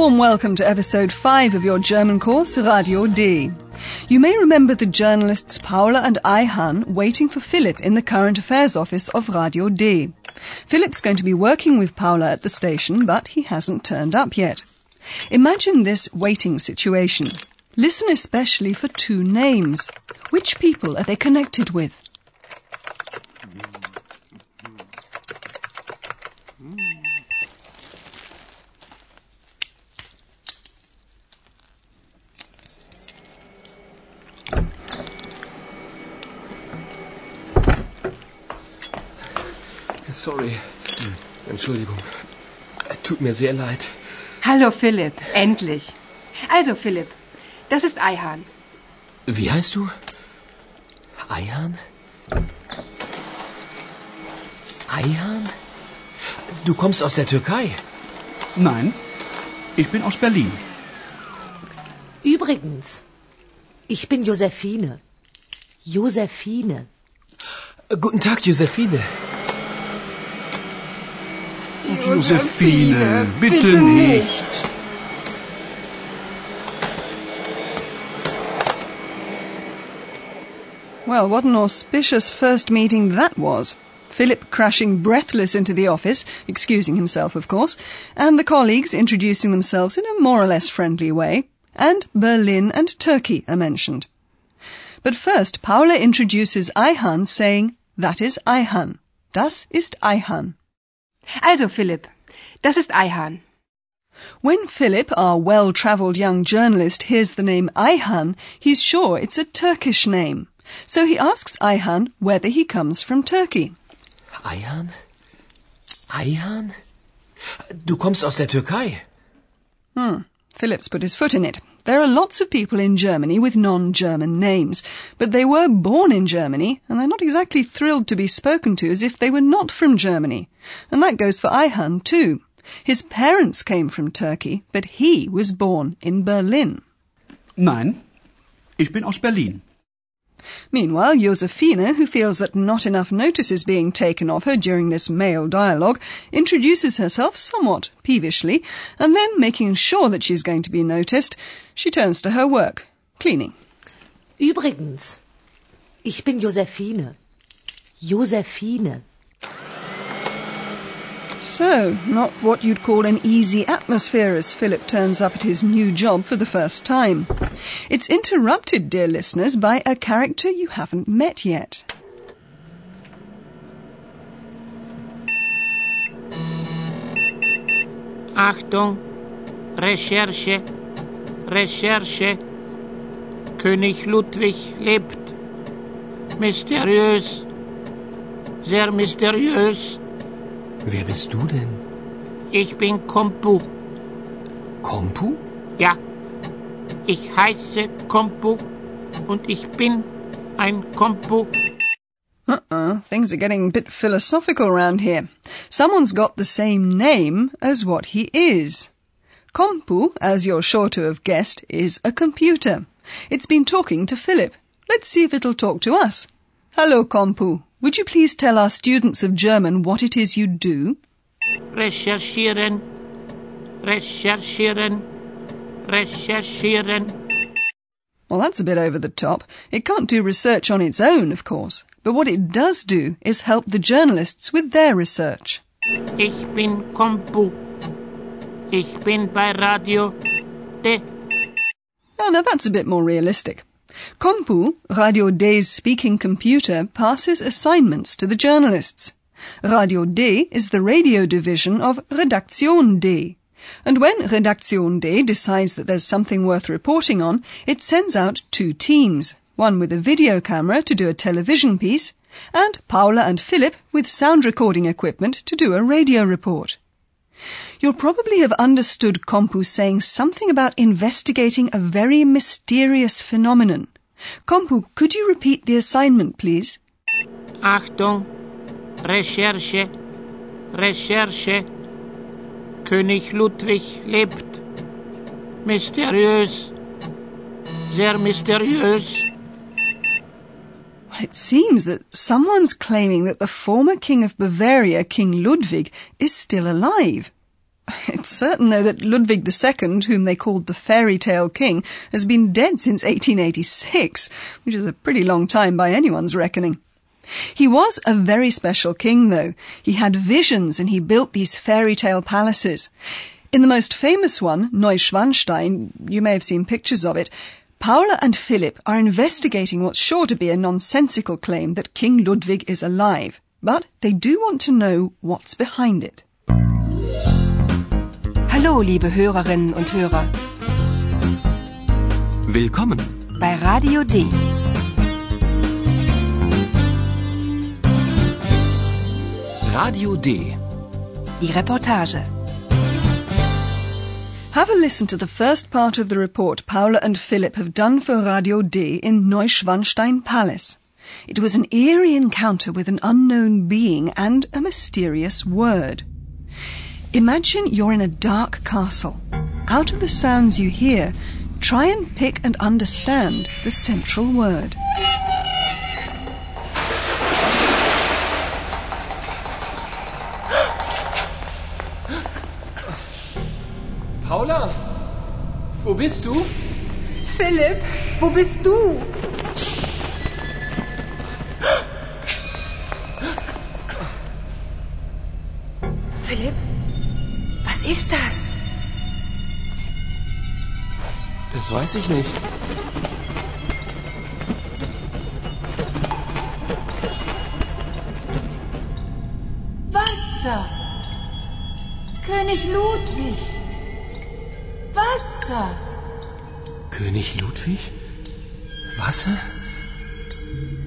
Warm welcome to episode 5 of your German course, Radio D. You may remember the journalists Paula and Ayhan waiting for Philip in the current affairs office of Radio D. Philip's going to be working with Paula at the station, but he hasn't turned up yet. Imagine this waiting situation. Listen especially for two names. Which people are they connected with? Sorry. Entschuldigung. Tut mir sehr leid. Hallo Philipp, endlich. Also Philipp, das ist Eihan. Wie heißt du? Ayhan? Ayhan? Du kommst aus der Türkei. Nein, ich bin aus Berlin. Übrigens, ich bin Josephine. Josephine. Guten Tag, Josephine. Josephine, bitte nicht. Well, what an auspicious first meeting that was. Philip crashing breathless into the office, excusing himself, of course, and the colleagues introducing themselves in a more or less friendly way, and Berlin and Turkey are mentioned. But first, Paula introduces Ayhan saying, That is Ayhan. Das ist Ayhan. Also Philipp, das ist Ayhan. When Philip, our well-travelled young journalist, hears the name Ayhan, he's sure it's a Turkish name. So he asks Ayhan whether he comes from Turkey. Ayhan? Ayhan? Du kommst aus der Türkei. Hmm. Philip's put his foot in it. There are lots of people in Germany with non-German names, but they were born in Germany, and they're not exactly thrilled to be spoken to as if they were not from Germany. And that goes for Ayhan too. His parents came from Turkey, but he was born in Berlin. Nein, ich bin aus Berlin. Meanwhile, Josephine, who feels that not enough notice is being taken of her during this male dialogue, introduces herself somewhat peevishly, and then, making sure that she's going to be noticed, she turns to her work, cleaning. Übrigens, ich bin Josephine. Josephine. So, not what you'd call an easy atmosphere as Philip turns up at his new job for the first time. It's interrupted, dear listeners, by a character you haven't met yet. Achtung, Recherche, Recherche. König Ludwig lebt. Mysteriös, sehr mysteriös. Wer bist du denn? Ich bin Kompu. Kompu? Ja, ich heiße Kompu und ich bin ein Kompu. Uh-uh, things are getting a bit philosophical around here. Someone's got the same name as what he is. Kompu, as you're sure to have guessed, is a computer. It's been talking to Philip. Let's see if it'll talk to us. Hello, Kompu. Would you please tell our students of German what it is you do? Recherchieren, recherchieren, recherchieren. Well, that's a bit over the top. It can't do research on its own, of course. But what it does do is help the journalists with their research. Ich bin Kompu. Ich bin bei Radio D. Oh, now that's a bit more realistic. Kompu, Radio D's speaking computer, passes assignments to the journalists. Radio D is the radio division of Redaktion D. And when Redaktion D decides that there's something worth reporting on, it sends out two teams, one with a video camera to do a television piece, and Paula and Philip with sound recording equipment to do a radio report. You'll probably have understood Kompu saying something about investigating a very mysterious phenomenon. Kompu, could you repeat the assignment, please? Achtung, Recherche, Recherche. König Ludwig lebt. Mysteriös, sehr mysteriös. It seems that someone's claiming that the former king of Bavaria, King Ludwig, is still alive. It's certain, though, that Ludwig II, whom they called the fairy tale king, has been dead since 1886, which is a pretty long time by anyone's reckoning. He was a very special king, though. He had visions and he built these fairy tale palaces. In the most famous one, Neuschwanstein, you may have seen pictures of it, Paula and Philip are investigating what's sure to be a nonsensical claim that King Ludwig is alive. But they do want to know what's behind it. Hallo, liebe Hörerinnen und Hörer. Willkommen. Bei Radio D. Radio D. Die Reportage. Have a listen to the first part of the report Paula and Philip have done for Radio D in Neuschwanstein Palace. It was an eerie encounter with an unknown being and a mysterious word. Imagine you're in a dark castle. Out of the sounds you hear, try and pick and understand the central word. Wo bist du? Philipp, wo bist du? Philipp, was ist das? Das weiß ich nicht. Wasser. König Ludwig. Wasser. König Ludwig? Wasser?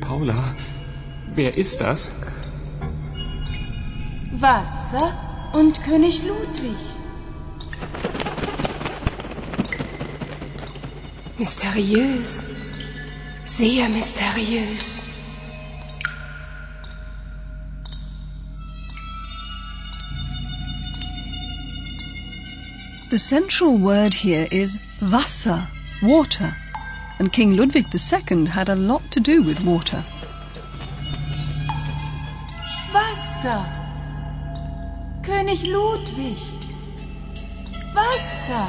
Paula, wer ist das? Wasser und König Ludwig. Mysteriös. Sehr mysteriös. The central word here is Wasser, water, and King Ludwig II had a lot to do with water. Wasser. König Ludwig. Wasser.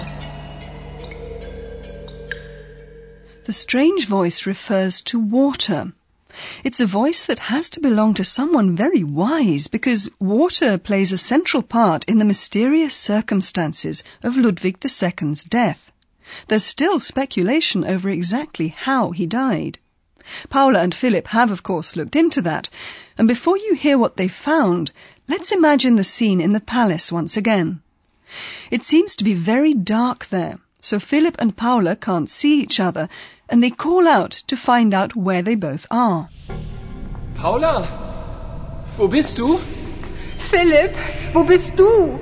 The strange voice refers to water. It's a voice that has to belong to someone very wise because water plays a central part in the mysterious circumstances of Ludwig II's death. There's still speculation over exactly how he died. Paula and Philip have, of course, looked into that. And before you hear what they found, let's imagine the scene in the palace once again. It seems to be very dark there, so Philip and Paula can't see each other, and they call out to find out where they both are. Paula, wo bist du? Philip, wo bist du?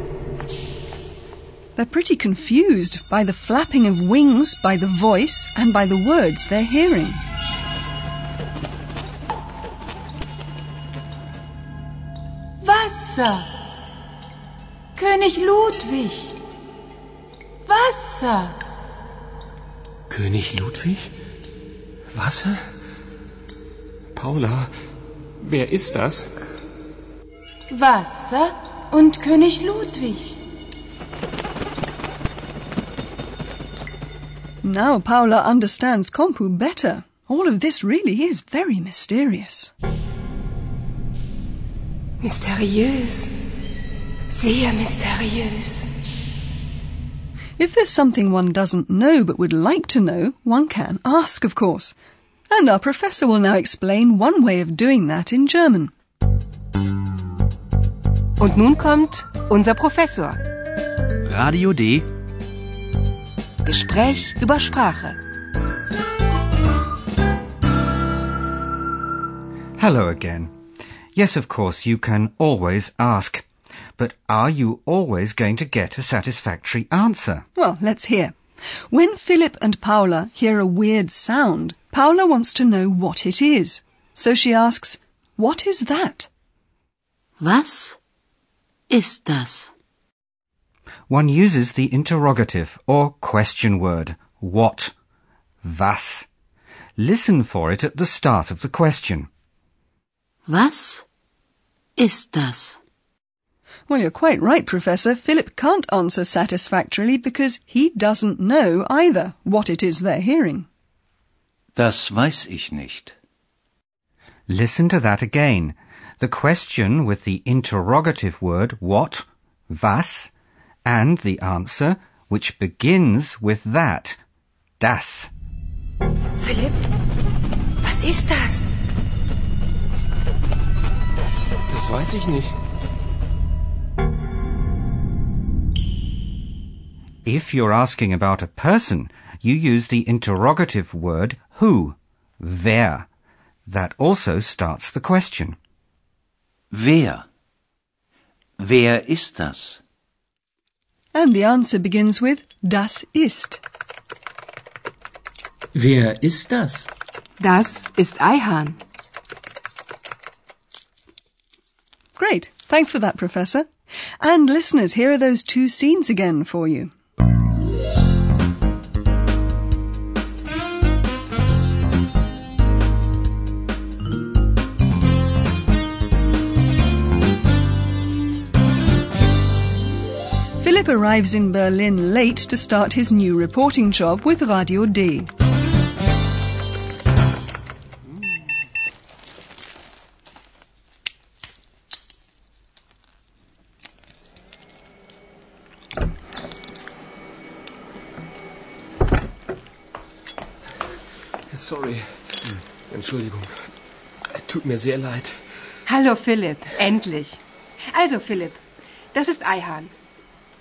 They're pretty confused by the flapping of wings, by the voice, and by the words they're hearing. Wasser. König Ludwig. Wasser. König Ludwig? Wasser? Paula, wer ist das? Wasser und König Ludwig. Now Paula understands Kompu better. All of this really is very mysterious. Mysteriös. Sehr mysteriös. If there's something one doesn't know but would like to know, one can ask, of course. And our professor will now explain one way of doing that in German. Und nun kommt unser Professor. Radio D. Gespräch über Sprache. Hello again. Yes, of course, you can always ask. But are you always going to get a satisfactory answer? Well, let's hear. When Philip and Paula hear a weird sound, Paula wants to know what it is. So she asks, What is that? Was ist das? One uses the interrogative or question word, what, was. Listen for it at the start of the question. Was ist das? Well, you're quite right, Professor. Philip can't answer satisfactorily because he doesn't know either what it is they're hearing. Das weiß ich nicht. Listen to that again. The question with the interrogative word what, was, and the answer which begins with that, das. Philipp, was ist das? Das weiß ich nicht. If you're asking about a person, you use the interrogative word who, wer. That also starts the question. Wer? Wer ist das? And the answer begins with das ist. Wer ist das? Das ist Ayhan. Great. Thanks for that, Professor. And listeners, here are those two scenes again for you. Philip arrives in Berlin late to start his new reporting job with Radio D. Sorry. Entschuldigung. Tut mir sehr leid. Hallo Philipp, endlich. Also Philipp, das ist Ayhan.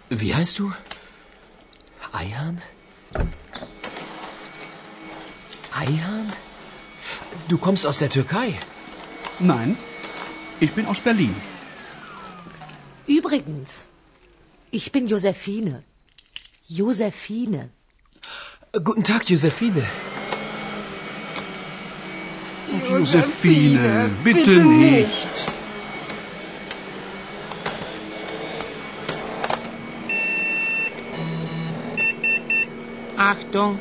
Wie heißt du? Eihahn? Eihahn? Du kommst aus der Türkei. Nein, ich bin aus Berlin. Übrigens, ich bin Josephine. Josephine. Guten Tag, Josephine. Josephine, bitte nicht. Achtung,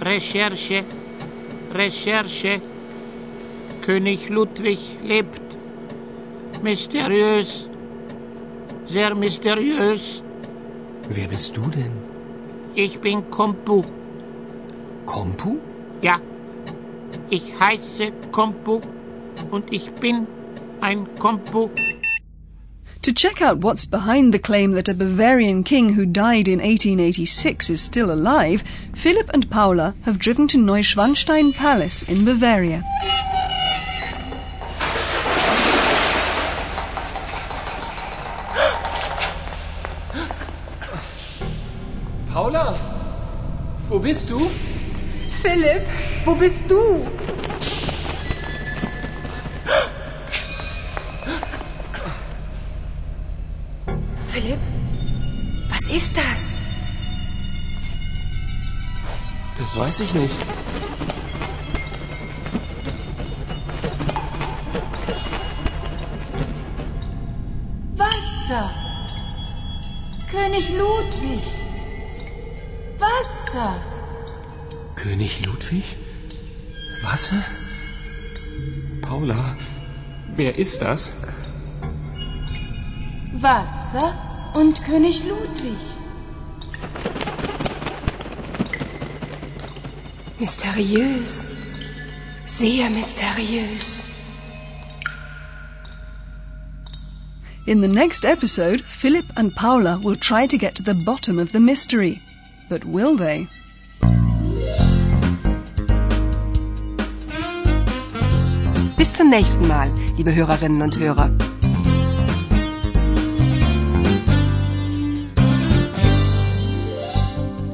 Recherche, Recherche. König Ludwig lebt. Mysteriös, sehr mysteriös. Wer bist du denn? Ich bin Kompu. Kompu? Ja, ich heiße Kompu und ich bin ein Kompu. To check out what's behind the claim that a Bavarian king who died in 1886 is still alive, Philip and Paula have driven to Neuschwanstein Palace in Bavaria. Paula? Wo bist du? Philipp, wo bist du? Philipp, was ist das? Das weiß ich nicht. Wasser. König Ludwig. Wasser. König Ludwig? Wasser? Paula, wer ist das? Wasser und König Ludwig. Mysteriös. Sehr mysteriös. In the next episode, Philip and Paula will try to get to the bottom of the mystery. But will they? Bis zum nächsten Mal, liebe Hörerinnen und Hörer.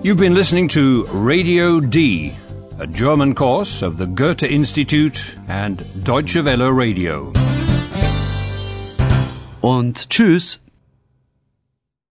You've been listening to Radio D, a German course of the Goethe Institute and Deutsche Welle Radio. Und tschüss.